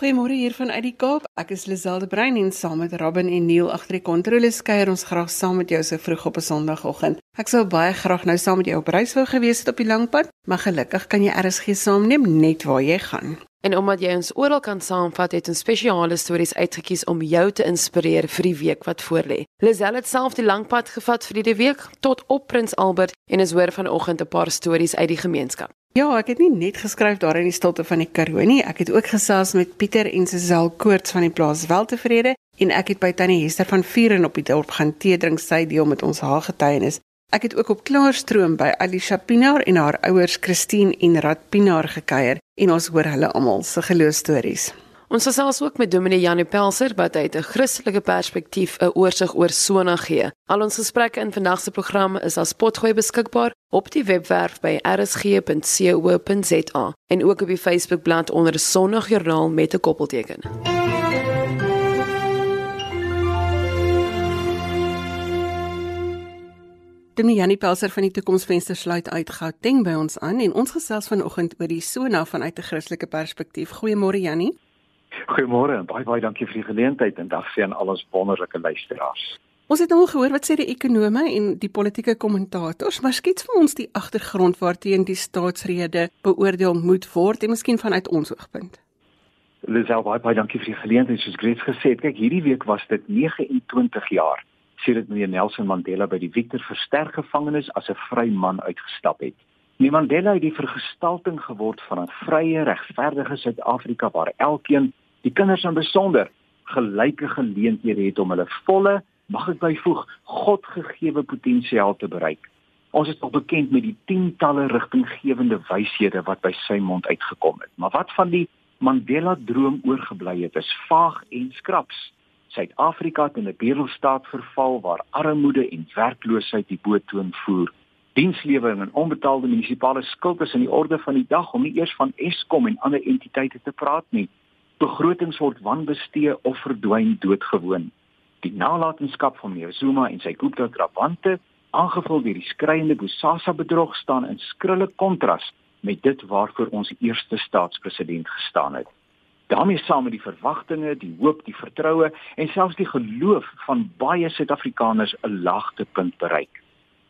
Goeiemôre hier vanuit die Kaap. Ek is Liselde Brein en saam met Robin en Neil agter die kontroles kuier ons graag saam met jou so vroeg op 'n Sondagoggend. Ek sou baie graag nou saam met jou op reis wou gewees het op die lang pad, maar gelukkig kan jy RSG saamneem net waar jy gaan. En omdat jy ons oral kan saamvat, het ons spesiale stories uitgekies om jou te inspireer vir die week wat voorlê. Liselde het self die lang pad gevat vir die week tot op Prins Albert en is hoor vanoggend 'n paar stories uit die gemeenskap. Ja, ek het nie net geskryf daar in die stilte van die Karoo nie. Ek het ook gesels met Pieter en Sesel Koorts van die plaas Weltevrede en ek het by Tannie Hester van Vuren op die dorp gaan tee drink sy deel met ons haar getuienis. Ek het ook op Klaarstroom by Alicia Pinaar en haar ouers Christine en Rad Pinaar gekuier en ons hoor hulle almal se geloostories. Ons gesels ook met Dominee Janie Pelser wat uit 'n Christelike perspektief 'n oorsig oor Sona gee. Al ons gesprekke in vandag se program is as potgooi beskikbaar op die webwerf by rsg.co.za en ook op die Facebookblad onder Sondagjoernaal met 'n koppelteken. Dominee Janie Pelser van die Toekomsvenster sluit uit Gauteng by ons aan en ons gesels vanoggend oor die Sona vanuit 'n Christelike perspektief. Goeiemôre Janie. Goeiemôre en baie baie dankie vir die geleentheid en dag sien al ons wonderlike luisteraars. Ons het nou gehoor wat sê die ekonome en die politieke kommentators, maar skiets vir ons die agtergrond waarteen die staatsrede beoordeel moet word en miskien vanuit ons oogpunt. Lisel baie baie dankie vir die geleentheid soos Grace gesê het. Kyk, hierdie week was dit 29 jaar sedert meneer Nelson Mandela by die Victor Verster gevangenis as 'n vry man uitgestap het. Meneer Mandela het die vergestalting geword van 'n vrye, regverdige Suid-Afrika waar elkeen die kinders in besonder gelyke geleenthede het om hulle volle, mag ek byvoeg, Godgegewe potensiaal te bereik. Ons is al bekend met die tientalle rigtinggewende wyshede wat by sy mond uitgekom het. Maar wat van die Mandela droom oorgebly het, is vaag en skraps. Suid-Afrika het in 'n bedelstaat verval waar armoede en werkloosheid die boottoon voer. Dienslewering en onbetaalde munisipale skuld is in die orde van die dag om nie eers van Eskom en ander entiteite te praat nie begrotings word wanbestee of verdwyn doodgewoon. Die nalatenskap van meneer Zuma en sy Gupta trawante, aangevul deur die skreiende Bosasa bedrog staan in skrille kontras met dit waarvoor ons eerste staatspresident gestaan het. daarmee saam met die verwagtinge, die hoop, die vertroue en selfs die geloof van baie Suid-Afrikaners 'n laagtepunt bereik.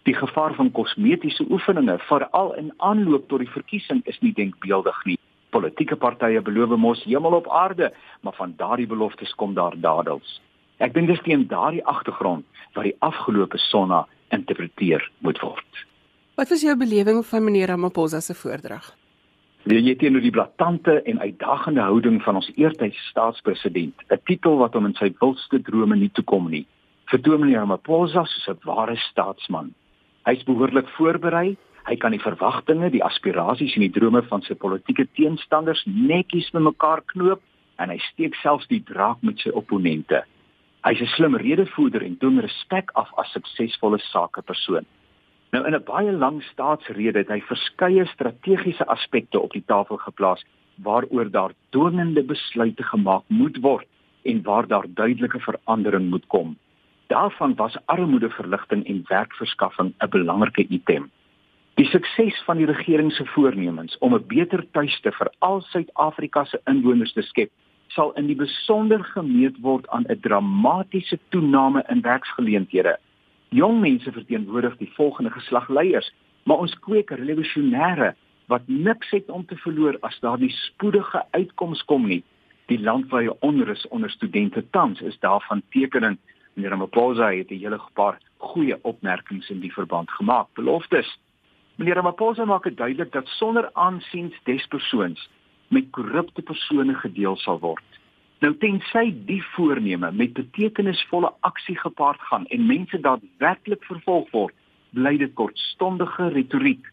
Die gevaar van kosmetiese oefeninge, veral in aanloop tot die verkiesing, is nie denkbeeldig nie. Politieke partye beloof mos hemel op aarde, maar van daardie beloftes kom daar dadels. Ek dink dis teen daardie agtergrond wat die afgelope sonna interpreteer moet word. Wat was jou belewing van meneer Ramaphosa se voordrag? Wil jy teenoor die blaatante en uitdagende houding van ons eertydse staatspresident, 'n titel wat hom in sy wildste drome nie toekom nie, vertoon meneer Ramaphosa soos 'n ware staatsman. Hy's behoorlik voorberei Hy kan die verwagtinge, die aspirasies en die drome van sy politieke teenstanders netjies bymekaar knoop en hy steek selfs die draak met sy opponente. Hy's 'n slim redevoerder en doen respek af as suksesvolle sakepersoon. Nou in 'n baie lang staatsrede het hy verskeie strategiese aspekte op die tafel geplaas waaroor daar dwingende besluite gemaak moet word en waar daar duidelike verandering moet kom. Daarvan was armoedeverligting en werkverskaffing 'n belangrike item. Die sukses van die regering se voornemens om 'n beter tuiste vir al Suid-Afrika se inwoners te skep, sal in die besonder gemeet word aan 'n dramatiese toename in werksgeleenthede. Jong mense verteenwoordig die volgende geslag leiers, maar ons kweek revolusionêre wat niks het om te verloor as daar nie spoedige uitkomste kom nie. Die landwyse onrus onder studente tans is daarvan tekening. Meneer Ramaphosa het 'n hele paar goeie opmerkings in die verband gemaak. Beloftes Meneer Ramaphosa maak dit duidelik dat sonder aansiens des persoons met korrupte persone gedeel sal word. Nou tensy die voorneme met betekenisvolle aksie gepaard gaan en mense daadwerklik vervolg word, bly dit kortstondige retoriek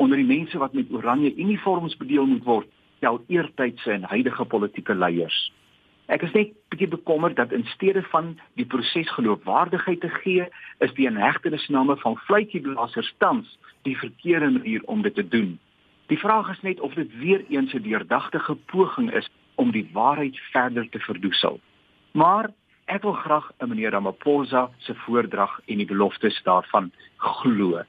onder die mense wat met oranje uniforms bedeel moet word, tel eertydse en huidige politieke leiers. Ek is net bietjie bekommerd dat in steede van die proses geloofwaardigheid te gee, is die inhegtenisname van fluitjieblassers tans die verkeerde manier om dit te doen. Die vraag is net of dit weer eens 'n deurdagtige poging is om die waarheid verder te verdoesel. Maar ek wil graag 'n meneer Ramaphosa se voordrag en die beloftes daarvan glo.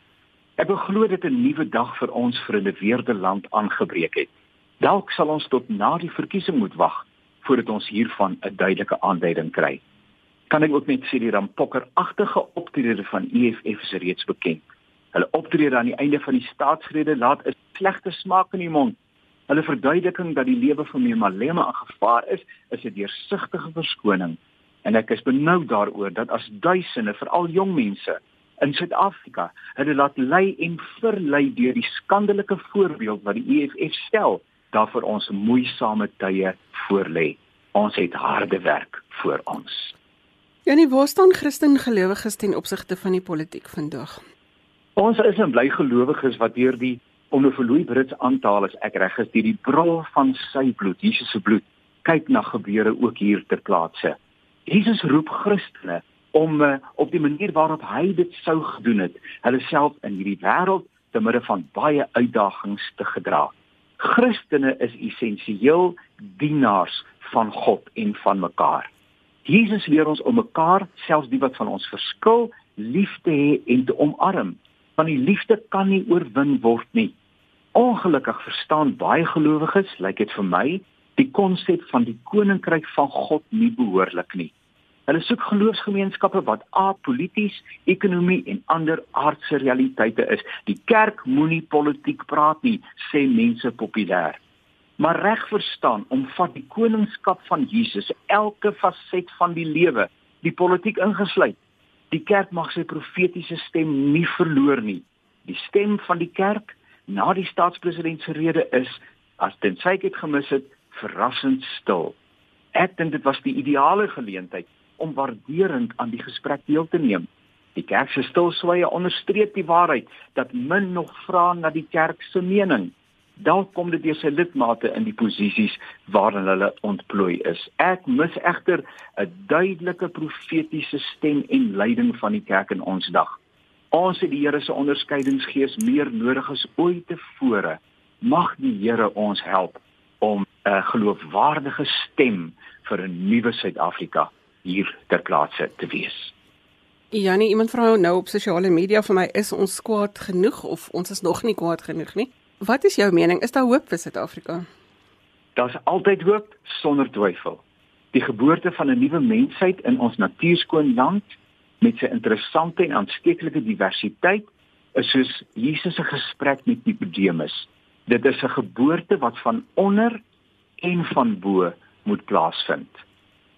Ek glo dit 'n nuwe dag vir ons vir 'n weerde land aangebreek het. Dalk sal ons tot na die verkiesing moet wag voordat ons hiervan 'n duidelike aanduiding kry. Kan ek ook net sê die rampokkeragtige optrede van EFF is reeds bekend. Hulle optrede aan die einde van die staatsrede laat 'n slegte smaak in die mond. Hulle verduideliking dat die lewe van meneer Malema in gevaar is, is 'n deursigtige verskoning. En ek is benoud daaroor dat as duisende, veral jong mense in Suid-Afrika, hulle laat lei en verlei deur die skandelike voorbeeld wat die EFF stel, daar vir ons moeisame tye voorlê. Ons het harde werk voor ons. Janie, waar staan Christen gelowiges ten opsigte van die politiek vandag? Ons is 'n bly gelowiges wat deur die onverlooi Brits aantal as ek reg is, deur die brol van sy bloed, Jesus se bloed, kyk na gebeure ook hier ter plaatse. Jesus roep Christene om uh, op die manier waarop hy dit sou gedoen het, hulle self in hierdie wêreld te midde van baie uitdagings te gedra. Christene is essensieel dienaars van God en van mekaar. Jesus leer ons om mekaar, selfs die wat van ons verskil, lief te hê en te omarm. Want die liefde kan nie oorwin word nie. Ongelukkig verstaan baie gelowiges, lyk like dit vir my, die konsep van die koninkryk van God nie behoorlik nie. Hulle soek geloofsgemeenskappe wat apolities, ekonomie en ander aardse realiteite is. Die kerk moenie politiek praat nie, sê mense populêr. Maar reg verstaan, omvat die koningskap van Jesus elke faset van die lewe, die politiek ingesluit. Die kerk mag sy profetiese stem nie verloor nie. Die stem van die kerk na die staatspresident se rede is as dit sy het gemis het, verrassend stil. Ek dink dit was die ideale geleentheid om waarderend aan die gesprek deel te neem. Die kerk se stilswye onderstreep die waarheid dat min nog vra na die kerk se mening. Dalk kom dit deur sy lidmate in die posisies waarin hulle ontplooi is. Ek mis egter 'n duidelike profetiese stem en leiding van die kerk in ons dag. Ons het die Here se onderskeidingsgees meer nodig as ooit tevore. Mag die Here ons help om 'n geloofwaardige stem vir 'n nuwe Suid-Afrika hier ter plaatse te wees. Janie, iemand vra nou op sosiale media vir my is ons kwaad genoeg of ons is nog nie kwaad genoeg nie. Wat is jou mening? Is daar hoop vir Suid-Afrika? Daar's altyd hoop sonder twyfel. Die geboorte van 'n nuwe mensheid in ons natuurskoon land met sy interessante en aansteeklike diversiteit is soos Jesus se gesprek met Nikodemus. Dit is 'n geboorte wat van onder en van bo moet plaasvind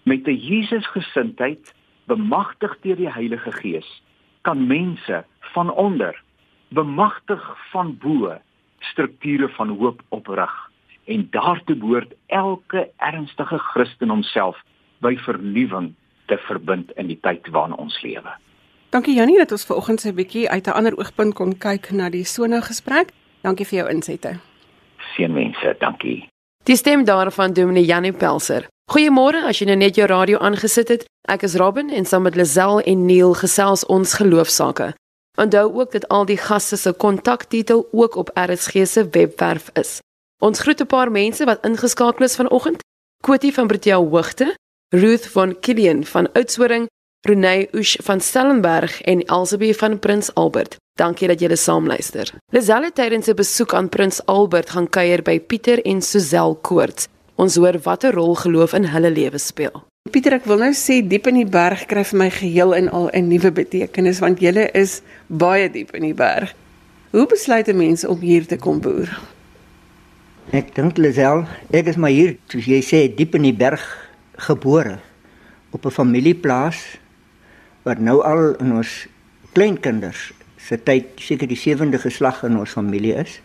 met 'n Jesusgesindheid bemagtig deur die Heilige Gees kan mense van onder bemagtig van bo strukture van hoop oprig en daartoe behoort elke ernstige Christen homself by vernuwing te verbind in die tyd waarin ons lewe. Dankie Jannie dat ons vanoggend so 'n bietjie uit 'n ander oogpunt kon kyk na die sona gesprek. Dankie vir jou insette. Seënwense, dankie. Die stem daarvan Dominee Jannie Pelser. Goeiemôre as jy nou net jou radio aangesit het. Ek is Robin en saam met Lazel en Neil gesels ons geloofsaake. Onthou ook dat al die gaste se kontaktitel ook op RSG se webwerf is. Ons groet 'n paar mense wat ingeskakel is vanoggend. Kotie van Protea Hoogte, Ruth van Killian van Oudtshoorn, Renay Ush van Stellenberg en Elsabie van Prins Albert. Dankie dat julle saam luister. Lazel het tydens 'n besoek aan Prins Albert gaan kuier by Pieter en Suzel Koorts. Ons hoor watter rol geloof in hulle lewe speel. Pieter, ek wil nou sê diep in die berg kry vir my geheel en al 'n nuwe betekenis want julle is baie diep in die berg. Hoe besluit 'n mens om hier te kom boer? Ek dink Lisel, ek is maar hier, soos jy sê, diep in die berg gebore op 'n familieplaas wat nou al in ons kleinkinders se tyd seker die sewende geslag in ons familie is.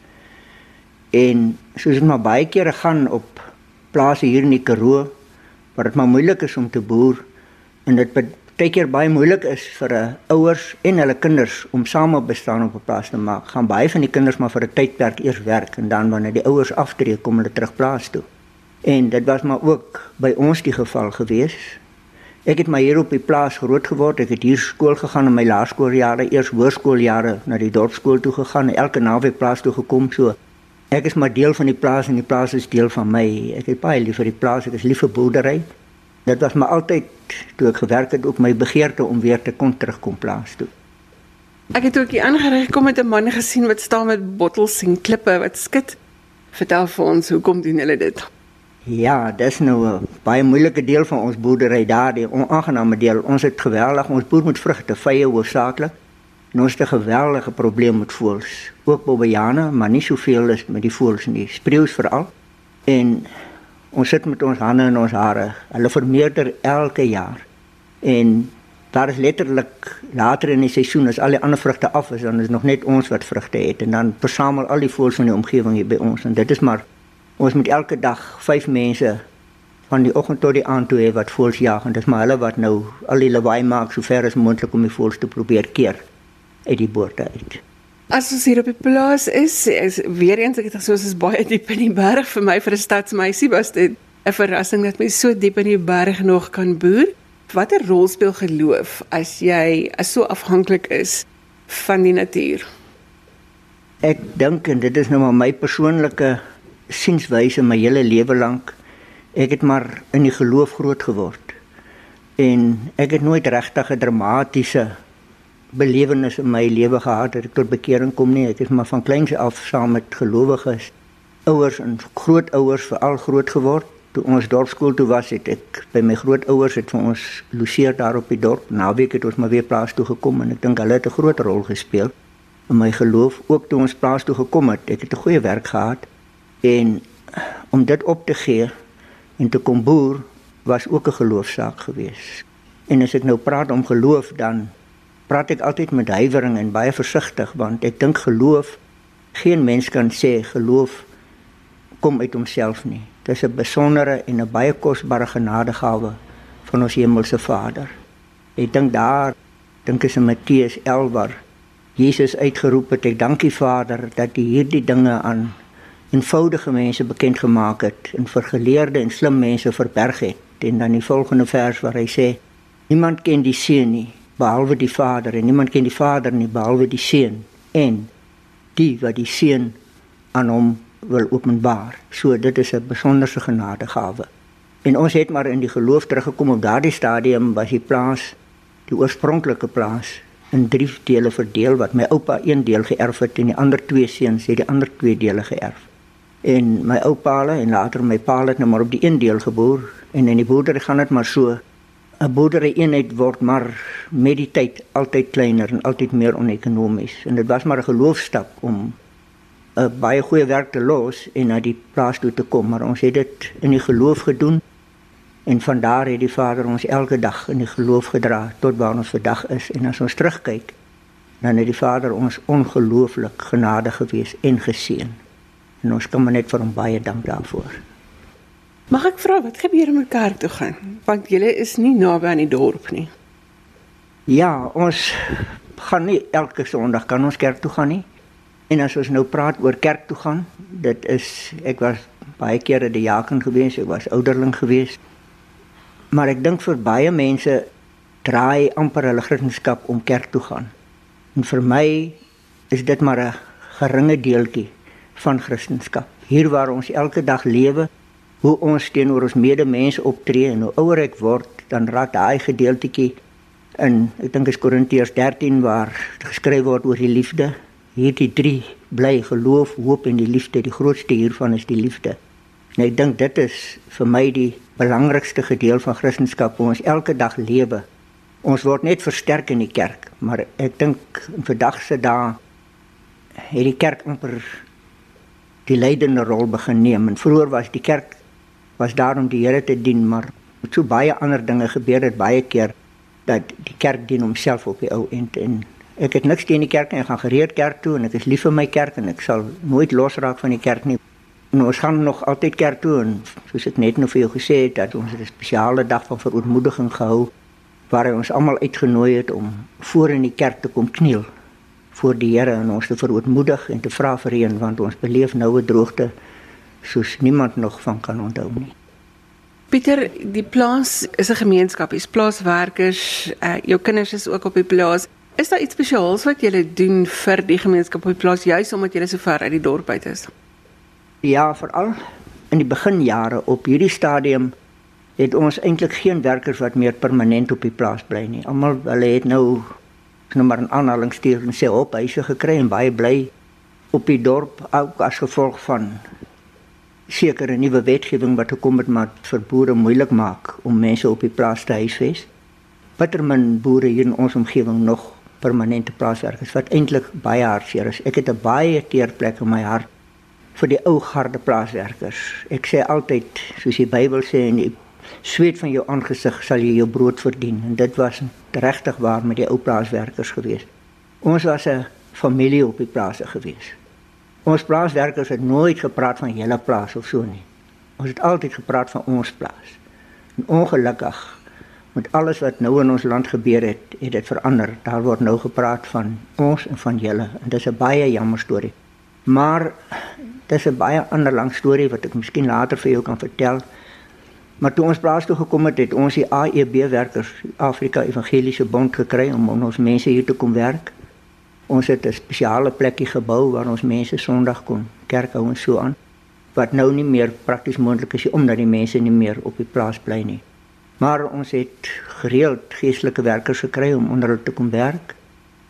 En soos dit maar baie kere gaan op plase hier in die Karoo waar dit maar moeilik is om te boer en dit baie keer baie moeilik is vir 'n uh, ouers en hulle kinders om saam op bestaan op 'n plaas te maak. Gaan baie van die kinders maar vir 'n tydperk eers werk en dan wanneer die ouers aftree kom hulle terug plaas toe. En dit was maar ook by ons die geval gewees. Ek het maar hier op die plaas groot geword. Ek het hier skool gegaan in my laerskooljare, eers hoërskooljare na die dorpskool toe gegaan, elke naweek plaas toe gekom so Ek is maar deel van die plaas en die plaas is deel van my. Ek het baie lief vir die plaas. Ek is lief vir boerdery. Dit was maar altyd toe ek gewerk het ook my begeerte om weer te kom terugkom plaas toe. Ek het ook hier aangery kom met 'n man gesien wat staan met bottels en klippe wat skud. Vertel vir ons, hoekom doen hulle dit? Ja, dis nou 'n baie moeilike deel van ons boerdery daar, die onaangename deel. Ons het geweldig, ons boer met vrugte, vye hoofsaaklik. En ons het 'n geweldige probleem met voëls. Ook bobbejane, maar nie soveel is met die voëls nie. Spreeus veral. En ons sit met ons hande in ons hare. Hulle vermeerder elke jaar. En daar is letterlik later in die seisoen as al die ander vrugte af is, dan is nog net ons wat vrugte het en dan versamel al die voëls van die omgewing hier by ons en dit is maar ons moet elke dag 5 mense van die oggend tot die aand toe hê wat voëls jag en dis maar hulle wat nou al die lawaai maak so ver as moontlik om die voëls te probeer keer uit die boorde uit. As ons hier op die plaas is, is weer eens ek het gesê ons is baie diep in die berg vir my vir 'n stadsmeisie was dit 'n verrassing dat mens so diep in die berg nog kan boer. Watter rol speel geloof as jy as so afhanklik is van die natuur? Ek dink en dit is nou maar my persoonlike sienswyse my hele lewe lank. Ek het maar in die geloof groot geword. En ek het nooit regtig 'n dramatiese belewenis in my lewe gehad dat ek tot bekering kom nie. Ek is maar van kleins af saam met gelowiges, ouers en grootouers veral groot geword. Toe ons dorpskool toe was, het ek by my grootouers het vir ons loseer daar op die dorp. Naweek het ons maar weer plaas toe gekom en ek dink hulle het 'n groot rol gespeel in my geloof ook toe ons plaas toe gekom het. Ek het 'n goeie werk gehad en om dit op te gee en te kom boer was ook 'n geloofsaak geweest. En as ek nou praat om geloof dan praat ek altyd met huiwering en baie versigtig want ek dink geloof geen mens kan sê geloof kom uit homself nie. Dit is 'n besondere en 'n baie kosbare genadegawe van ons hemelse Vader. Ek dink daar dink ek in Matteus 11 waar Jesus uitgeroep het ek dankie Vader dat U hierdie dinge aan eenvoudige mense bekend gemaak het en vir geleerde en slim mense verberg het. En dan die volgende vers waar hy sê niemand ken die seun nie behalwe die Vader en niemand ken die Vader nie behalwe die Seun en die wat die Seun aan hom wil openbaar. So dit is 'n besonderse genadegawe. En ons het maar in die geloof teruggekom op daardie stadium was die plaas die oorspronklike plaas in drie dele verdeel wat my oupa een deel geërf het en die ander twee seuns het die ander twee dele geërf. En my oupa en later my pa het nou maar op die een deel geboor en in die boerdery gaan dit maar so 'n boerdery eenheid word maar met die tyd altyd kleiner en altyd meer onekonomies. En dit was maar 'n geloofstap om 'n baie goeie werk te los en na die plaas toe te kom maar ons het dit in die geloof gedoen. En van daar het die Vader ons elke dag in die geloof gedra tot waar ons vandag is. En as ons terugkyk dan het die Vader ons ongelooflik genadig gewees en geseën. En ons kan maar net vir hom baie dank daarvoor Mag ek vra wat gebeur om kerk toe gaan? Want julle is nie naby aan die dorp nie. Ja, ons gaan nie elke Sondag kan ons kerk toe gaan nie. En as ons nou praat oor kerk toe gaan, dit is ek was baie kere die jaken gewees, ek was ouderling gewees. Maar ek dink vir baie mense draai amper hulle Christendom om kerk toe gaan. En vir my is dit maar 'n geringe deeltjie van Christendom. Hier waar ons elke dag lewe, hoe ons teenoor ons medemens optree en hoe ouer ek word, dan raak daai gedeeltjie in ek dink is Korintiërs 13 waar geskryf word oor die liefde. Hierdie drie bly geloof, hoop en die liefde. Die grootste hiervan is die liefde. En ek dink dit is vir my die belangrikste gedeelte van Christendom hoe ons elke dag lewe. Ons word net versterk in die kerk, maar ek dink in vandag se dae het die kerk amper die leidende rol begin neem en vroeër was die kerk was daar om die Here te dien, maar met so baie ander dinge gebeur dit baie keer dat die kerk dien homself op die ou end en ek het niks teen die kerk nie, ek gaan gereed kerk toe en ek is lief vir my kerk en ek sal nooit losraak van die kerk nie. En ons gaan nog altyd kerk toe en soos ek net nou vir jou gesê het dat ons 'n spesiale dag van verootmoediging gehou waar hy ons almal uitgenooi het om voor in die kerk te kom kniel voor die Here en ons te verootmoedig en te vra vir reën want ons beleef nou 'n droogte soos niemand nog van kan onthou nie. Pieter, die plaas is 'n gemeenskap, is plaaswerkers, uh, jou kinders is ook op die plaas. Is daar iets spesiaals wat julle doen vir die gemeenskap op die plaas juis omdat julle so ver uit die dorp uit is? Ja, veral in die beginjare op hierdie stadium het ons eintlik geen werkers wat meer permanent op die plaas bly nie. Almal hulle het nou nou maar 'n aanhalingstekens en sê op huise gekry en baie bly op die dorp ook as gevolg van sekere nuwe wetgewing wat gekom het maar vir boere moeilik maak om mense op die plaas te huisves. Bittermin boere hier in ons omgewing nog permanente plaaswerkers wat eintlik baie hartseer is. Ek het 'n baie teer plek in my hart vir die ou garde plaaswerkers. Ek sê altyd soos die Bybel sê en die sweet van jou aangesig sal jy jou brood verdien en dit was regtig waar met die ou plaaswerkers gewees. Ons was 'n familie op die plase gewees. Ons plaaswerkers het nooit gepraat van julle plaas of so nie. Ons het altyd gepraat van ons plaas. En ongelukkig met alles wat nou in ons land gebeur het, het dit verander. Daar word nou gepraat van ons en van julle en dis 'n baie jammer storie. Maar dis 'n baie ander lang storie wat ek miskien later vir jou kan vertel. Maar toe ons plaas toe gekom het, het ons die AEB werkers, Afrika Evangeliese Bond gekry om ons mense hier te kom werk. Ons het 'n spesiale plekkie gebou waar ons mense Sondag kon kerk hou en so aan. Wat nou nie meer prakties moontlik is omdat die mense nie meer op die plaas bly nie. Maar ons het gereeld geestelike werkers gekry om onder hulle te kom werk.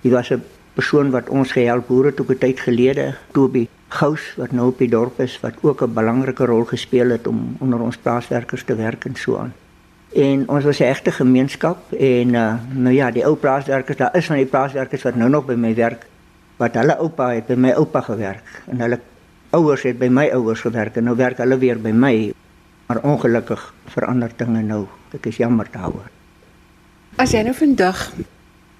Hy was 'n persoon wat ons gehelp boere toe 'n tyd gelede, Toby Gous wat nou op die dorp is wat ook 'n belangrike rol gespeel het om onder ons plaaswerkers te werk en so aan. En ons was 'n egte gemeenskap en uh, nou ja, die ou plaaswerkers, daar is van die plaaswerkers wat nou nog by my werk wat hulle oupa het by my oupa gewerk en hulle ouers het by my ouers gewerk en nou werk hulle weer by my. Maar ongelukkig verander dinge nou. Ek is jammer daaroor. As jy nou vandag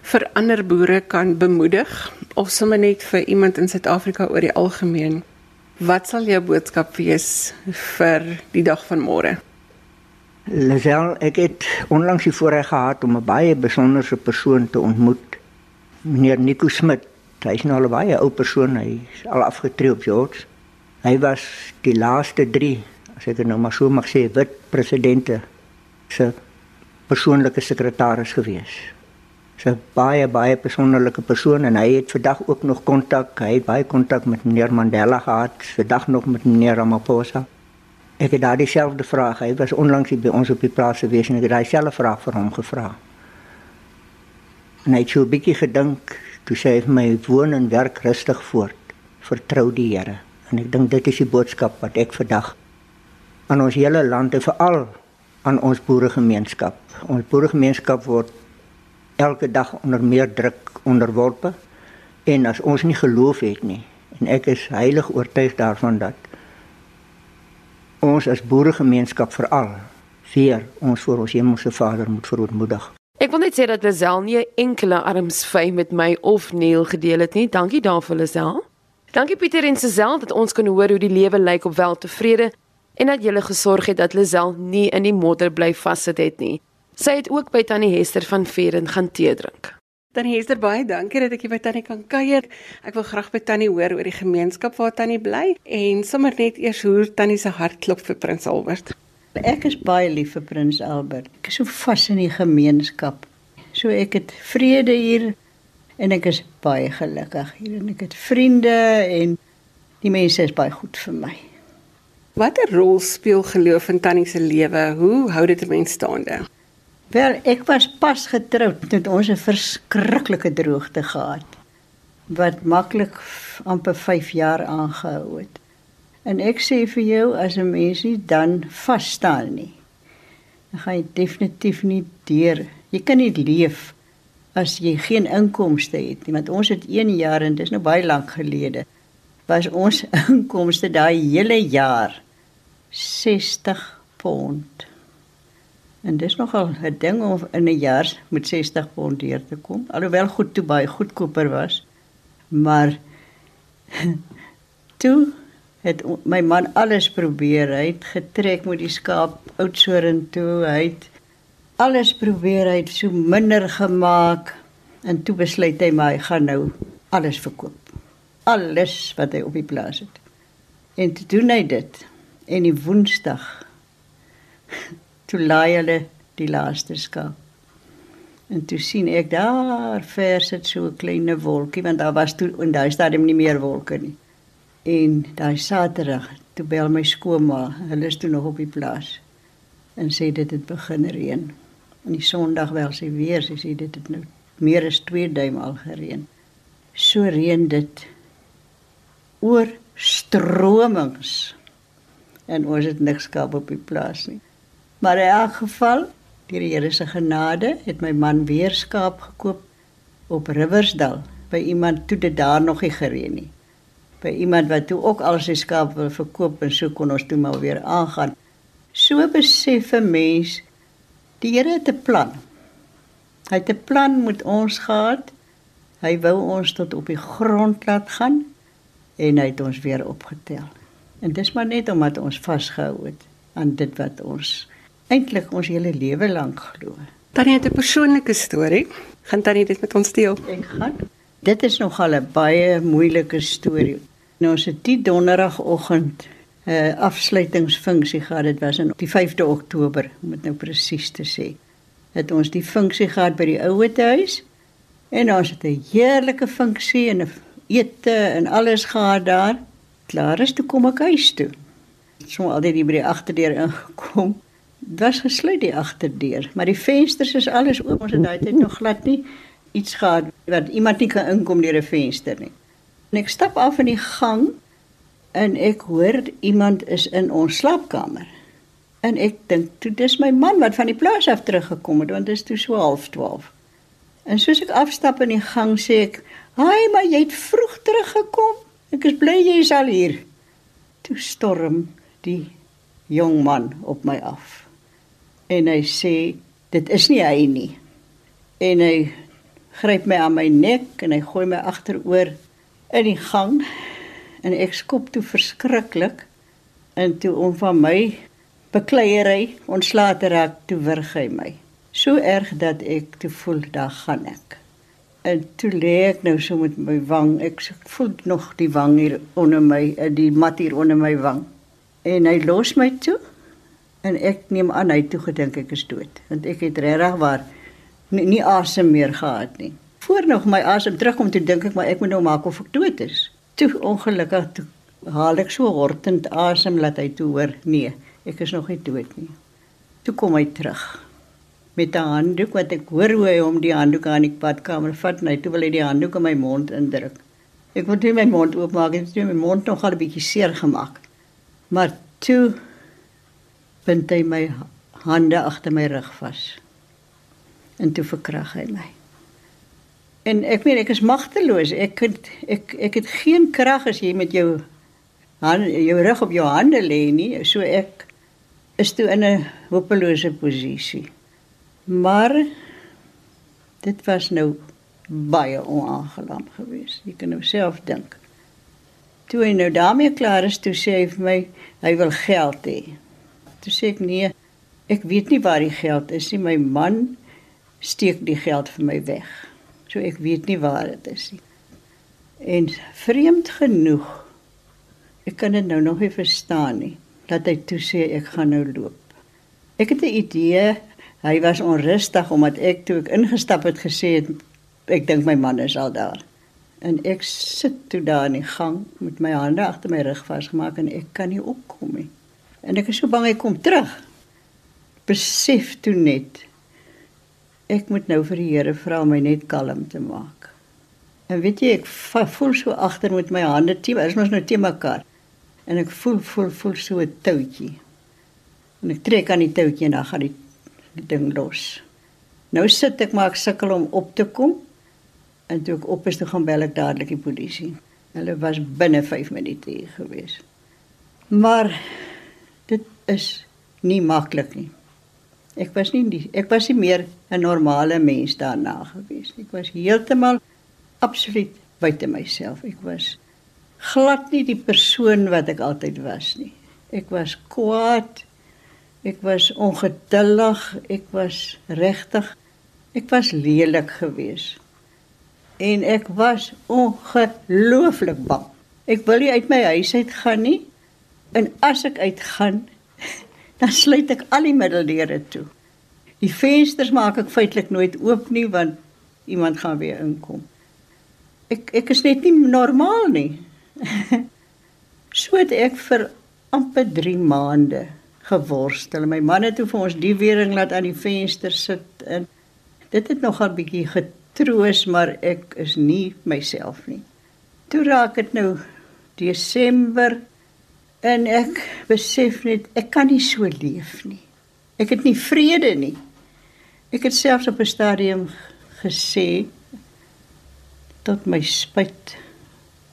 vir ander boere kan bemoedig of sommer net vir iemand in Suid-Afrika oor die algemeen, wat sal jou boodskap wees vir die dag van môre? Lisel, ek het onlangs die voorreg gehad om 'n baie besonderse persoon te ontmoet, meneer Nico Smit. Hy is nou al 'n baie ou persoon, hy is al afgetree op George. Hy was die laaste 3, as ek dit nou maar so mag sê, wit presidente se persoonlike sekretaris gewees. Sy baie baie persoonlike persoon en hy het vandag ook nog kontak. Hy het baie kontak met meneer Mandela gehad, vandag nog met meneer Ramaphosa. Ek het daardie selfde vraag. Hy was onlangs by ons op die plaas gewees en ek het daai selfde vraag vir hom gevra. En hy het so 'n bietjie gedink, toe sê hy vir my woon en werk rustig voort. Vertrou die Here. En ek dink dit is die boodskap wat ek vandag aan ons hele land en veral aan ons boeregemeenskap. Ons boeregemeenskap word elke dag onder meer druk onderworpe en as ons nie geloof het nie en ek is heilig oortuig daarvan dat ons as boeregemeenskap veral vir ons voor ons hemelse Vader moet verootmoedig. Ek wil net sê dat Lisel nie 'n enkele armsvy met my of Neil gedeel het nie. Dankie daarvoor Lisel. Dankie Pieter en Sesel dat ons kan hoor hoe die lewe lyk op Weltevrede en dat jy gesorg het dat Lisel nie in die modder bly vassit het nie. Sy het ook by Tannie Hester van Veren gaan tee drink. Tannie Hester, baie dankie dat ek hier by Tannie kan kuier. Ek wil graag by Tannie hoor oor die gemeenskap waar Tannie bly en sommer net eers hoe Tannie se hart klop vir Prins Albert. Ek is baie lief vir Prins Albert. Ek is so vas in die gemeenskap. So ek het vrede hier en ek is baie gelukkig hier en ek het vriende en die mense is baie goed vir my. Watter rol speel geloof in Tannie se lewe? Hoe hou dit 'n mens staande? Wel, ek was pas getroud met ons 'n verskriklike droogte gehad wat maklik amper 5 jaar aangehou het. En ek sê vir jou as 'n mens nie dan vas staan nie, dan gaan jy definitief nie deur. Jy kan nie leef as jy geen inkomste het nie, want ons het 1 jaar en dis nou baie lank gelede was ons inkomste daai hele jaar 60 pond. En dis nogal 'n ding om in 'n jaar met 60 pond deur te kom. Alhoewel goed toe baie goedkoper was. Maar toe het my man alles probeer. Hy het getrek met die skaap oudsoren toe. Hy het alles probeer. Hy het so minder gemaak en toe besluit hy maar hy gaan nou alles verkoop alles wat hy op die plaas het. En toe doen hy dit en die Woensdag toe laai hulle die laaste skaap. En toe sien ek daar vers het so 'n klein wolkie want daar was toe en daar staan hom nie meer wolke nie. En daai Saterdag toe bel my skoonma, hulle is toe nog op die plaas en sê dit het begin reën. En die Sondag wel sy weer, sy sê dit het nou meer as 2 duim al gereën. So reën dit oor stromings. en ons het niks skaap op die plaas nie. Maar in elk geval, deur die Here se genade, het my man weer skaap gekoop op Riversdal by iemand toe dit daar nog nie gereën nie. By iemand wat toe ook al sy skaap wil verkoop en so kon ons toe maar weer aangaan. So besef 'n mens die Here het 'n plan. Hy het 'n plan met ons gehad. Hy wou ons tot op die grond laat gaan en hy het ons weer opgetel. En dis maar net omdat ons vasgehou het aan dit wat ons eintlik ons hele lewe lank glo. Tannie het 'n persoonlike storie. Gaan Tannie dit met ons deel? Ek gaan. Dit is nogal 'n baie moeilike storie. Nou ons het die donderdagoggend 'n uh, afsluitingsfunksie gehad. Dit was op die 5de Oktober, om dit nou presies te sê. Het ons die funksie gehad by die ouete huis en ons het 'n heerlike funksie en 'n ete en alles gehad daar. Klaar is toe kom ek huis toe. So al die by die agterdeur ingekom. Was gesluit die agterdeur, maar die vensters is alles oop. Ons het daai tyd nog glad nie iets gehad wat iemand nie kan inkom deur 'n venster nie. En ek stap af in die gang en ek hoor iemand is in ons slaapkamer. En ek dink toe dis my man wat van die plaas af teruggekom het want dit is toe so 11:30. En soos ek afstap in die gang sê ek, "Haai, maar jy het vroeg teruggekom. Ek is bly jy is al hier." Toe storm die jong man op my af. En hy sê, "Dit is nie hy nie." En hy gryp my aan my nek en hy gooi my agteroor in die gang. En ek skop toe verskriklik en toe om van my bekleierery ontslae te raak toe wurg hy my. So erg dat ek toe voel daar gaan ek. En toe lê ek nou so met my wang. Ek voel nog die wang hier onder my eh, die mat hier onder my wang. En hy los my toe en ek neem aan hy toe gedink ek is dood want ek het regtig waar nie, nie asem meer gehad nie. Voor nog my asem terugkom toe dink ek maar ek moet nou maak of ek dood is. Toe ongelukkig toe haal ek so hortend asem laat hy toe hoor nee, ek is nog nie dood nie. Toe kom hy terug met 'n handdoek wat ek hoor hoe hy hom die handdoek aan die badkamer vat en hy toe wil hy die handdoek in my mond indruk. Ek wou net my mond oopmaak en toe my mond nog al 'n bietjie seer gemaak. Maar toe bind hy my hande agter my rug vas en toe verkrag hy my. En ek meen ek is magteloos. Ek het, ek ek het geen krag as jy met jou hand jou rug op jou hande lê nie. So ek is toe in 'n hopelose posisie. Maar dit was nou baie onaangenaam geweest. Jy kan nou self dink. Toe hy nou daarmee klaar is, toe sê hy vir my hy wil geld hê. Toe sê ek nee, ek weet nie waar die geld is nie. My man steek die geld vir my weg. So ek weet nie waar dit is nie. En vreemd genoeg ek kan dit nou nog nie verstaan nie dat hy toe sê ek gaan nou loop. Ek het 'n idee hy was onrustig omdat ek toe ek ingestap het gesê het ek dink my man is al daar. En ek sit toe daar in die gang met my hande agter my rug vasgemaak en ek kan nie opkom nie. En ek is so bang hy kom terug. Besef toe net ek moet nou vir die Here vra om my net kalm te maak. En weet jy, ek voel so agter met my hande te, is mos nou te mekaar. En ek voel voel voel so 'n toutjie. En ek trek aan die toutjie en dan gaan die, die ding los. Nou sit ek maar ek sukkel om op te kom. En toe ek op is, toe gaan bel ek dadelik die polisie. Hulle was binne 5 minute hier gewees. Maar is nie maklik nie. Ek was nie die, ek was nie meer 'n normale mens daarna gewees nie. Ek was heeltemal absoluut buite myself. Ek was glad nie die persoon wat ek altyd was nie. Ek was kwaad. Ek was ongeduldig. Ek was regtig ek was lelik geweest. En ek was ongelooflik bang. Ek wil nie uit my huis uit gaan nie. En as ek uitgaan, dan sluit ek al die middeldeure toe. Die vensters maak ek feitelik nooit oop nie want iemand gaan weer inkom. Ek ek is net nie normaal nie. so het ek vir amper 3 maande geworstel. My man het toe vir ons die wering laat aan die venster sit en dit het nogal bietjie getroos, maar ek is nie myself nie. Toe raak dit nou Desember En ek besef net ek kan nie so leef nie. Ek het nie vrede nie. Ek het selfs op 'n stadium gesê tot my spyt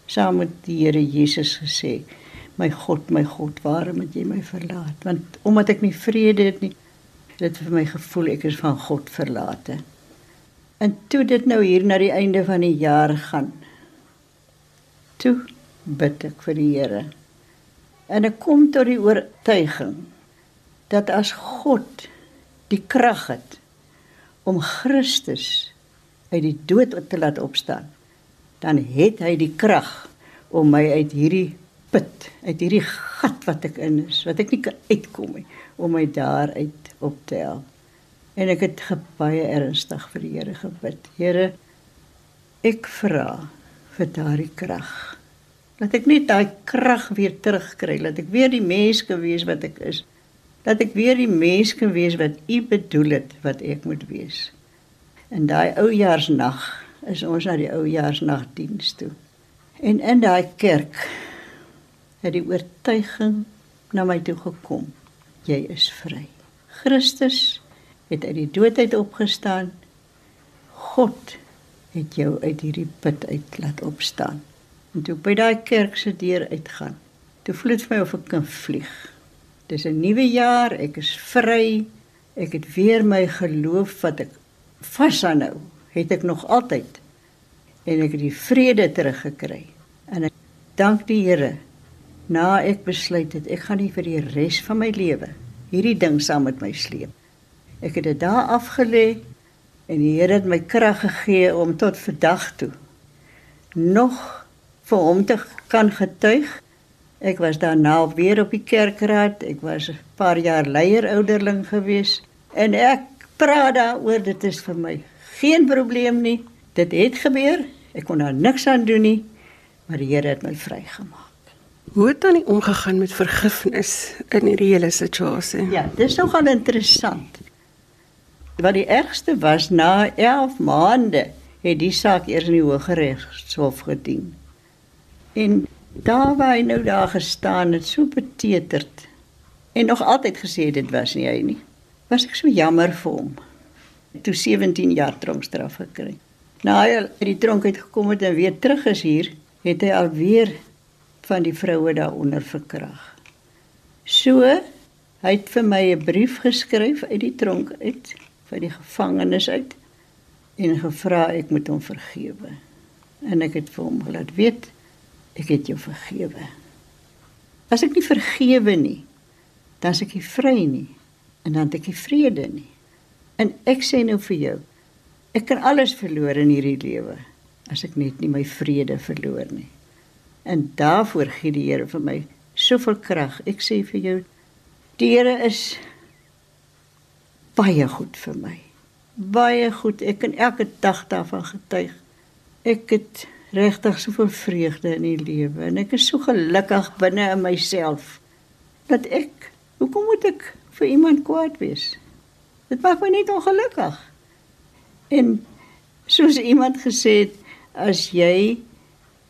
saam met die Here Jesus gesê my God my God waarom het jy my verlaat want omdat ek nie vrede het nie dit vir my gevoel ek is van God verlate en toe dit nou hier na die einde van die jaar gaan toe bid ek vir die Here en ek kom tot die oortuiging dat as God die krag het om Christus uit die dood te laat opstaan dan het hy die krag om my uit hierdie put, uit hierdie gat wat ek in is, wat ek nie kan uitkom nie, om my daaruit op te help. En ek het baie ernstig vir die Here gebid. Here, ek vra vir daardie krag. Laat ek net daai krag weer terugkry, laat ek weer die mens kan wees wat ek is. Laat ek weer die mens kan wees wat U bedoel het wat ek moet wees. In daai oujaarsnag is ons na die oujaarsnagdiens toe. En in daai kerk het die oortuiging na my toe gekom. Jy is vry. Christus het uit die dood uit opgestaan. God het jou uit hierdie put uit laat opstaan. En toe by daai kerk se deur uitgaan, toe voel dit vir my of ek kan vlieg. Dis 'n nuwe jaar, ek is vry. Ek het weer my geloof wat ek vashou, het ek nog altyd. En ek het die vrede teruggekry. En ek dank die Here. Na ek besluit het ek gaan nie vir die res van my lewe hierdie ding saam met my sleep. Ek het dit daar afgelê en die Here het my krag gegee om tot vandag toe nog vir hom te kan getuig. Ek was daarna weer op die kerkraad. Ek was 'n paar jaar leier ouderling gewees en ek praat daaroor dit is vir my geen probleem nie. Dit het gebeur. Ek kon daar niks aan doen nie, maar die Here het my vrygemaak. Hoe het dan nie omgegaan met vergifnis in hierdie hele situasie? Ja, dis nogal interessant. Wat die ergste was na 11 maande het die saak eers in die Hooggeregshof gedien. En daar waar hy nou daar gestaan het, so beteterd en nog altyd gesê dit was nie hy nie. Was ek so jammer vir hom. Toe 17 jaar tronkstraf gekry. Na hy uit die tronk uit gekom het en weer terug is hier, het hy alweer van die vroue daaronder verkrag. So, hy het vir my 'n brief geskryf uit die tronk uit, vir die gevangenes uit en gevra ek moet hom vergewe. En ek het vir hom laat weet ek het jou vergewe. As ek nie vergewe nie, dan is ek nie vry nie en dan het ek nie vrede nie. En ek sê nou vir jou, ek kan alles verloor in hierdie lewe as ek net nie my vrede verloor nie. En daarvoor gee die Here vir my soveel krag. Ek sê vir jou, die Here is baie goed vir my. Baie goed. Ek kan elke dag daarvan getuig. Ek het regtig soveel vreugde in die lewe en ek is so gelukkig binne in myself dat ek hoekom moet ek vir iemand kwaad wees? Dit maak my net ongelukkig. En soos iemand gesê het, as jy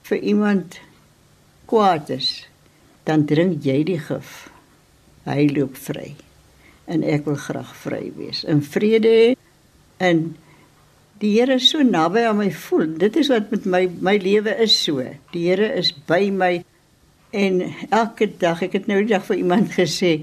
vir iemand kwaad is, dan drink jy die gif. Hy loop vry. En ek wil graag vry wees in vrede en die Here is so naby aan my voel. Dit is wat met my my lewe is so. Die Here is by my en elke dag, ek het nou die dag vir iemand gesê,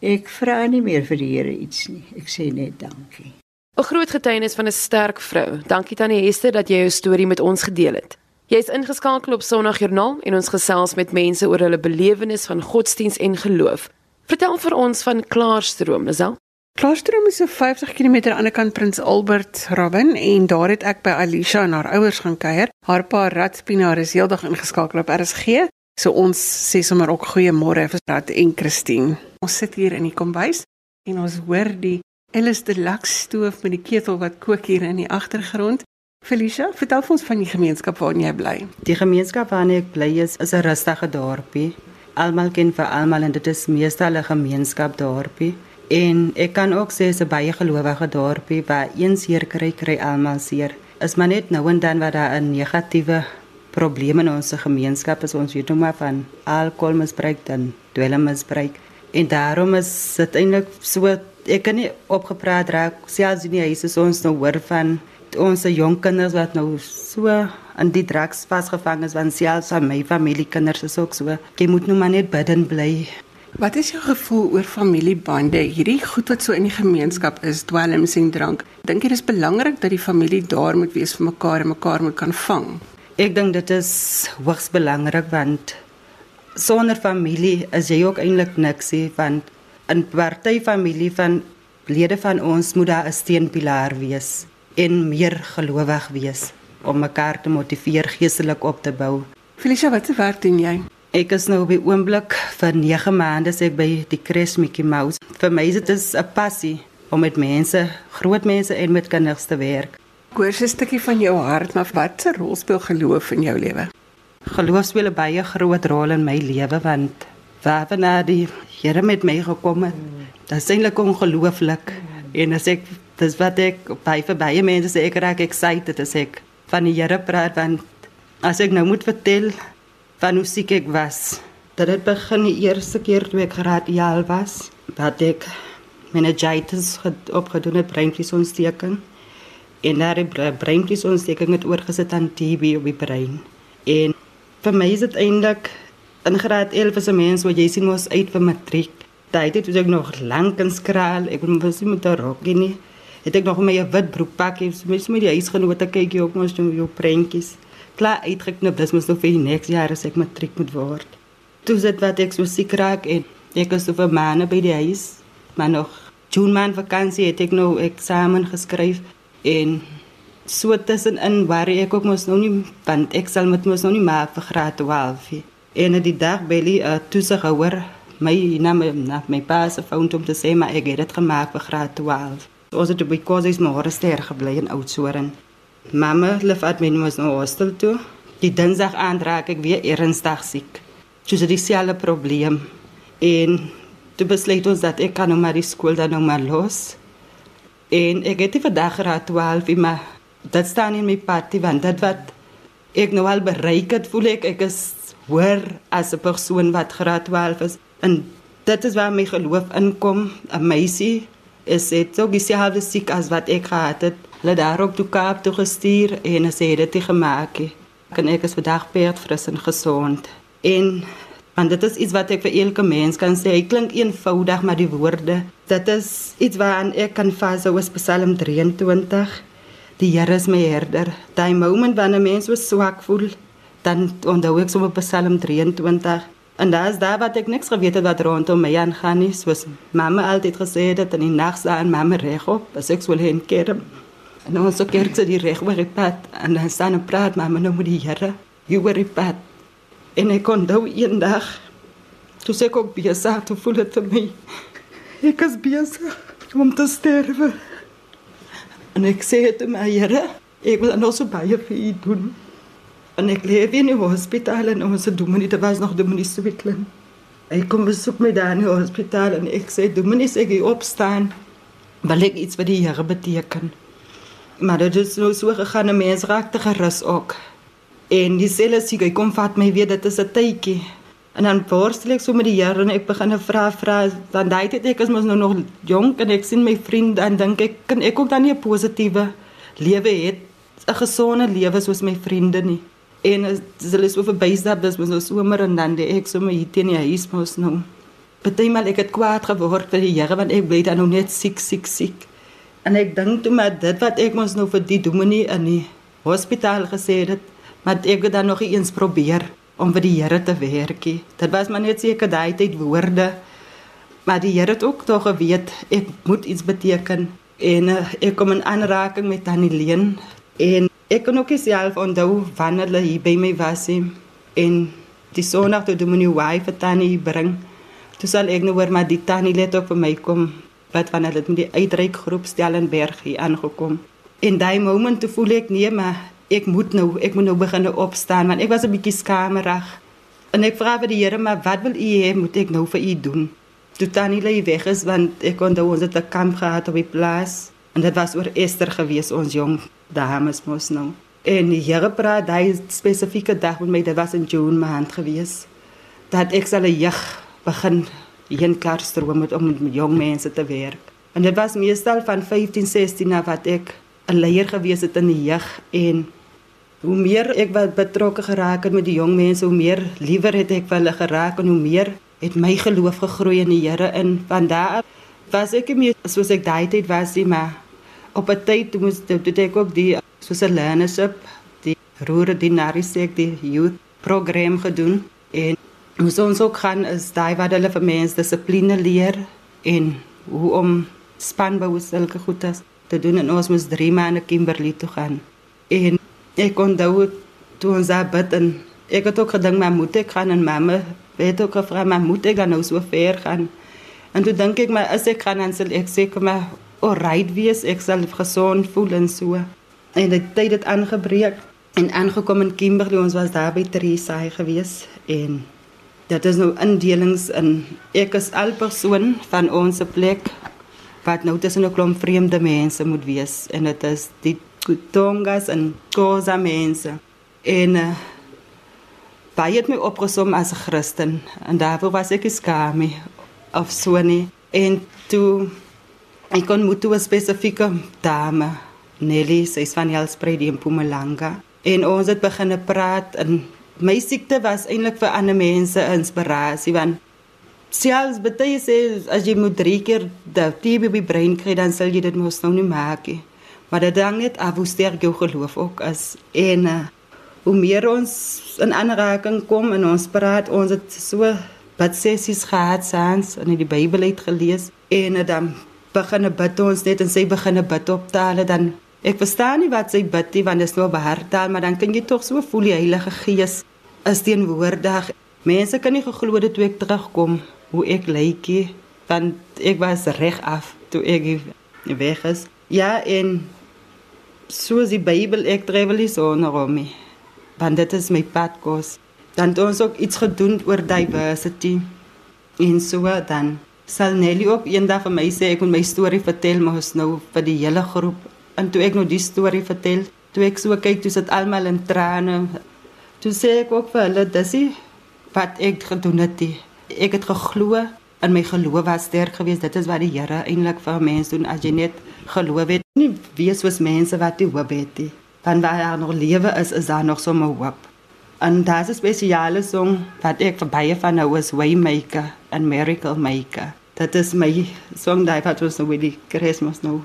ek vra nie meer vir die Here iets nie. Ek sê net dankie. 'n Groot getuienis van 'n sterk vrou. Dankie Tannie Hester dat jy jou storie met ons gedeel het. Jy is ingeskakel op Sondagjoernaal en ons gesels met mense oor hulle belewenis van godsdiens en geloof. Vertel vir ons van Klaarstroom, Lisel. Klaarstroom is so 50 km aan die ander kant Prins Albert Robin en daar het ek by Alicia en haar ouers gaan kuier. Haar pa Ratspina is heeldag ingeskakel op RSG. So ons sê sommer ook goeiemôre vir Rat en Christine. Ons sit hier in die kombuis en ons hoor die Ellis Deluxe stoof met die ketel wat kook hier in die agtergrond. Felicia, vertel ons van die gemeenskap waarin jy bly. Die gemeenskap waarin ek bly is, is 'n rustige dorpie. Almal ken vir almal en dit is meestal 'n gemeenskap dorpie. En ek kan ook sê dis 'n baie gelowige dorpie waar een seer kry kry almal seer. Is maar net nou en dan wat daar 'n negatiewe probleme in ons gemeenskap is ons weet nou maar van alkoholmisbruik en dwelmmisbruik. En daarom is dit eintlik so ek kan nie opgepraat raak selfs in die huis is ons nou hoor van ons jong kinders wat nou so in die drugs vasgevang is want selfs aan my familie kinders is ook so. Jy moet nou maar net bidden bly. Wat is jou gevoel oor familiebande? Hierdie goed wat so in die gemeenskap is, dwelms en drank. Dink jy dis belangrik dat die familie daar moet wees vir mekaar en mekaar moet kan vang? Ek dink dit is hoogs belangrik want sonder familie is jy ook eintlik niks nie want in party familie van lede van ons moet daar 'n steunpilaar wees en meer gelowig wees om mekaar te motiveer geestelik op te bou. Felicia, wat se werk doen jy? Ek is nou op die oomblik vir 9 maande sê ek by die Cres Mickey Mouse. Vir my is dit 'n passie om met mense, groot mense en met kinders te werk. Hoor 'n stukkie van jou hart, maar wat se rol speel geloof in jou lewe? Geloof speel 'n baie groot rol in my lewe want waarna die Here met my gekom het, dit is eintlik ongelooflik. En as ek dis wat ek by vir baie mense sê ek raak excited as ek van die Here praat want as ek nou moet vertel van hoe siek ek was, dat dit begin die eerste keer toe ek radiaal was, dat ek meningitis opgedoen het breinvliesontsteking en daar die breinvliesontsteking het oorgesit aan TB op die brein. En vir my is dit eintlik in graad 11 as 'n mens wat jy sien mos uit vir matriek. Daai het ek nog lank in skraal. Ek moet mos met 'n rokkie nie. Het ek nog my wit broekpakkie, mens met die huisgenote kyk ook mos jou, jou prentjies. Klaar uitgeknip, dis mos nog vir die next jaar as ek matriek moet word. Toe sit wat ek so siek raak en ek is so vir maande by die huis. Maar nog June maand vakansie het ek nou eksamen geskryf en so tussenin waar ek ook mos nou nie want ek sal met mos nou nie maar vir graad 12 nie. En die dag belly uh, toesighouer my na my na my pa se foon om te sê maar ek het dit gemaak vir graad 12. Ons het by Kosis maar ster gebly in Oudtshoorn. Mamma lef at my mos nou hostel toe. Die dinsdag aandraak ek weer ernstig siek. Dis 'n dieselfde probleem. En toe besluit ons dat ek kan nou maar die skool dan nou maar los. En ek het die vandag graad 12 maar dit staan in my pad want dit wat ek nou al bereik het voel ek ek is hoor as 'n persoon wat graad 12 is en dit is waar my geloof inkom 'n meisie is dit so dieselfde siek as wat ek gehad het hulle daar op toe Kaap toe gestuur en sê dit het gemaak kan ek is vandag baie fris en gesond. En want dit is iets wat ek vir elke mens kan sê hy klink eenvoudig maar die woorde dit is iets waaraan ek kan vashou is Psalm 23 die Here is my herder. Daai moment wanneer mens so swak voel dan onthou ek sommer Psalm 23 en daar is daar wat ek niks geweet het wat rondom my aangaan nie. Soos mamma altyd gesê het in die nag staan mamma regop as ek sou heen keer en ons so kerk se die reg oor die pad en dan staan en praat mamma nou met die Here hier oor die pad en ek kon daai eendag toe sê ek ook besig te voel het vir my ek is besig om te sterwe en ek sê het my Here ek wil nou so baie vir u doen En ek leef in 'n hospitaal en ons dominee dit was nog dominee Switlen. Ek kom besoek my daar in die hospitaal en ek sê dominee sê ek opstaan. Wil ek iets vir die Here beteken? Maar dit is nou so gegaan 'n mens raak te gerus ook. En die selle sê ek kom vat my weer dit is 'n tydjie. En dan worstel ek so met die Here en ek begin 'n vraag vra dan daai tyd ek is mos nou nog jonk en ek sien my vriend dan dink ek kan ek ook dan nie 'n positiewe lewe hê 'n gesonde lewe soos my vriende nie. En hulle so verbystap, dis mos nou somer en dan die ek sommer hier teen die huis mos nou. Partymal ek het kwaad geword vir die Here want ek bly dan nog net siek, siek, siek. En ek dink toe maar dit wat ek mos nou vir die dominee in die hospitaal gesê het, maar ek het dan nog eens probeer om vir die Here te werk. Dit was maar net seker daai tyd woorde. Maar die Here het ook tog geweet ek moet iets beteken en uh, ek kom in aanraking met Tannie Leen en Ek kon ook self onthou wanneer hulle hier by my was en die sonnaand toe dominee Wai vir tannie bring. Toe sal ek nou hoor maar die tannie let op vir my kom wat wanneer dit met die uitreik groep Stellenberg hier aangekom. En daai moment toe voel ek nee maar ek moet nou ek moet nou begin opstaan want ek was 'n bietjie skamerig. En ek vra vir die Here maar wat wil u hê moet ek nou vir u doen? Toe tannie lê weg is want ek kon daai ons het 'n kamp gehad op die plaas en dit was oor Esther gewees ons jong dames mos nou. En die Here praat daai spesifieke dag met my, dit was in June maand gewees. Dat ek sal 'n jeg begin hier klaar stroom met om met jong mense te werk. En dit was meestal van 15, 16 af wat ek 'n leier gewees het in die jeg en hoe meer ek wat betrokke geraak het met die jong mense, hoe meer liewer het ek hulle geraak en hoe meer het my geloof gegroei in die Here in van daar was ek meer soos ek daai tyd was, nie, maar op 'n tyd toe moes toe ek ook die soos 'n learnership, die roere dinarisek die youth program gedoen en moes ons ook gaan is daai wat hulle vir mense dissipline leer en hoe om spanbou sulke goedes te doen en ons moes 3 maande Kimberley toe gaan. En ek kon daai toe ons daar bid en ek het ook gedink maar moet ek gaan en mamma het ook maar moet ek dan nou so ver gaan? En toe dink ek maar as ek gaan dan sal ek seker maar alright wees, ek sal gesond voel en so. En die tyd het aangebreek en aangekom in Kimberley, ons was daar by Teresa gewees en dit is nou indelings in ek is al persoon van ons plek wat nou tussen 'n klomp vreemde mense moet wees en dit is die Kutongas en Khoza mense. En uh, baie het my opgesom as 'n Christen en daarvoor was ek skaam of so nie. En toe ek kon moet 'n spesifieke dame, Nelly, sy is van Helspruit in Mpumalanga. En ons het begin praat en my siekte was eintlik vir ander mense inspirasie want selfs baie sê as jy moet drie keer die TB by brein kry dan sal jy dit mos nou nie maak nie. Maar dit hang net af hoe sterk jou geloof ook is en uh, hoe meer ons in aanraking kom en ons praat ons het so wat sessies gehad saans en die Bybel het gelees en dan begin bid ons net en sy begin bid op tale dan ek verstaan nie wat sy bid nie want dit is nou behartaal maar dan kan jy tog so voel die Heilige Gees is teenwoordig. Mense kan nie geglo dit toe ek terugkom hoe ek lykie want ek was reg af toe ek weg is. Ja en soos die Bybel ek travel is onder hom want dit is my padkos. Dan het ons ook iets gedoen oor diversity. En so dan sal Nelly ook eendag vir my sê ek moet my storie vertel maar ons nou vir die hele groep. En toe ek nou die storie vertel toe ek so kyk toe sit almal in trane toe sê ek ook vir hulle dis wat ek gedoen het die. ek het geglo en my geloof was sterk geweest dit is wat die Here eintlik vir mense doen as jy net geloof het nie wees soos mense wat die hoop het nie dan waar daar nog lewe is is daar nog so 'n hoop En daar is 'n spesiale song wat ek vir baie van nou is Waymaker en Miracle Maker. Dit is my song daai wat ons nou die Kersfees nou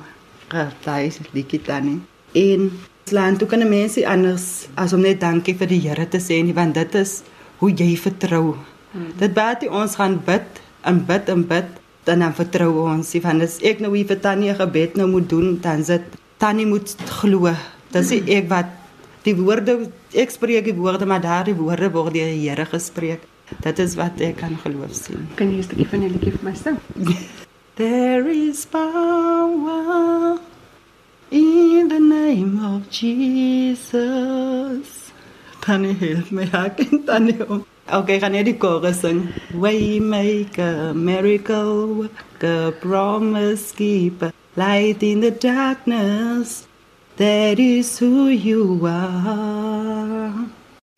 daai liedjie dan. En slaan toe kan mense anders as om net dankie vir die Here te sê nie want dit is hoe jy vertrou. Hmm. Dit baat ons gaan bid en bid en bid dan dan vertrou ons. Sê van as ek nou hier vir Tannie gebed nou moet doen dan sit Tannie moet glo. Dis ek wat die woorde ek spreek die woorde maar daardie woorde word deur die Here gespreek. Dit is wat ek kan geloof sien. Kan jy 'n stukkie van die liedjie vir my sing? There is power name of Jesus. Tannie help my hak en tannie om. Okay, gaan jy die chorus sing? We make a miracle worker, promise keeper, light in the darkness. That is who you are.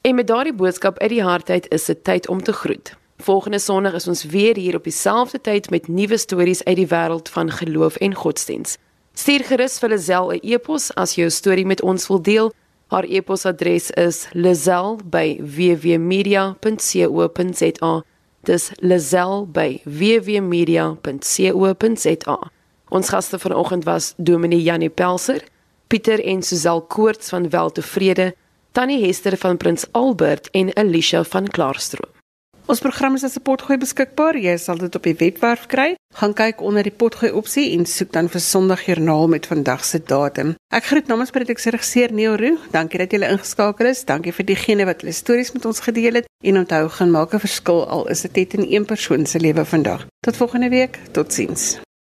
En met daardie boodskap uit die hart uit is dit tyd om te groet. Volgende Sondag is ons weer hier op dieselfde tyd met nuwe stories uit die wêreld van geloof en godsdiens. Stuur gerus vir Lazel 'n e-pos as jy jou storie met ons wil deel. Haar e-posadres is lazel@wwmedia.co.za. Dis lazel@wwmedia.co.za. Ons gaste vanoggend was Dominee Janie Pelser Pieter en Suzel Koorts van Weltevrede, Tannie Hester van Prins Albert en Alicia van Klaarstroom. Ons program is as 'n potgooi beskikbaar. Jy sal dit op die webwerf kry. Gaan kyk onder die potgooi opsie en soek dan vir Sondagjoernaal met vandag se datum. Ek groet namens Predikse regisseur Neo Roo. Dankie dat jy ingeskakel is. Dankie vir diegene wat hulle stories met ons gedeel het en onthou gaan maak 'n verskil al is dit net in een persoon se lewe vandag. Tot volgende week. Totsiens.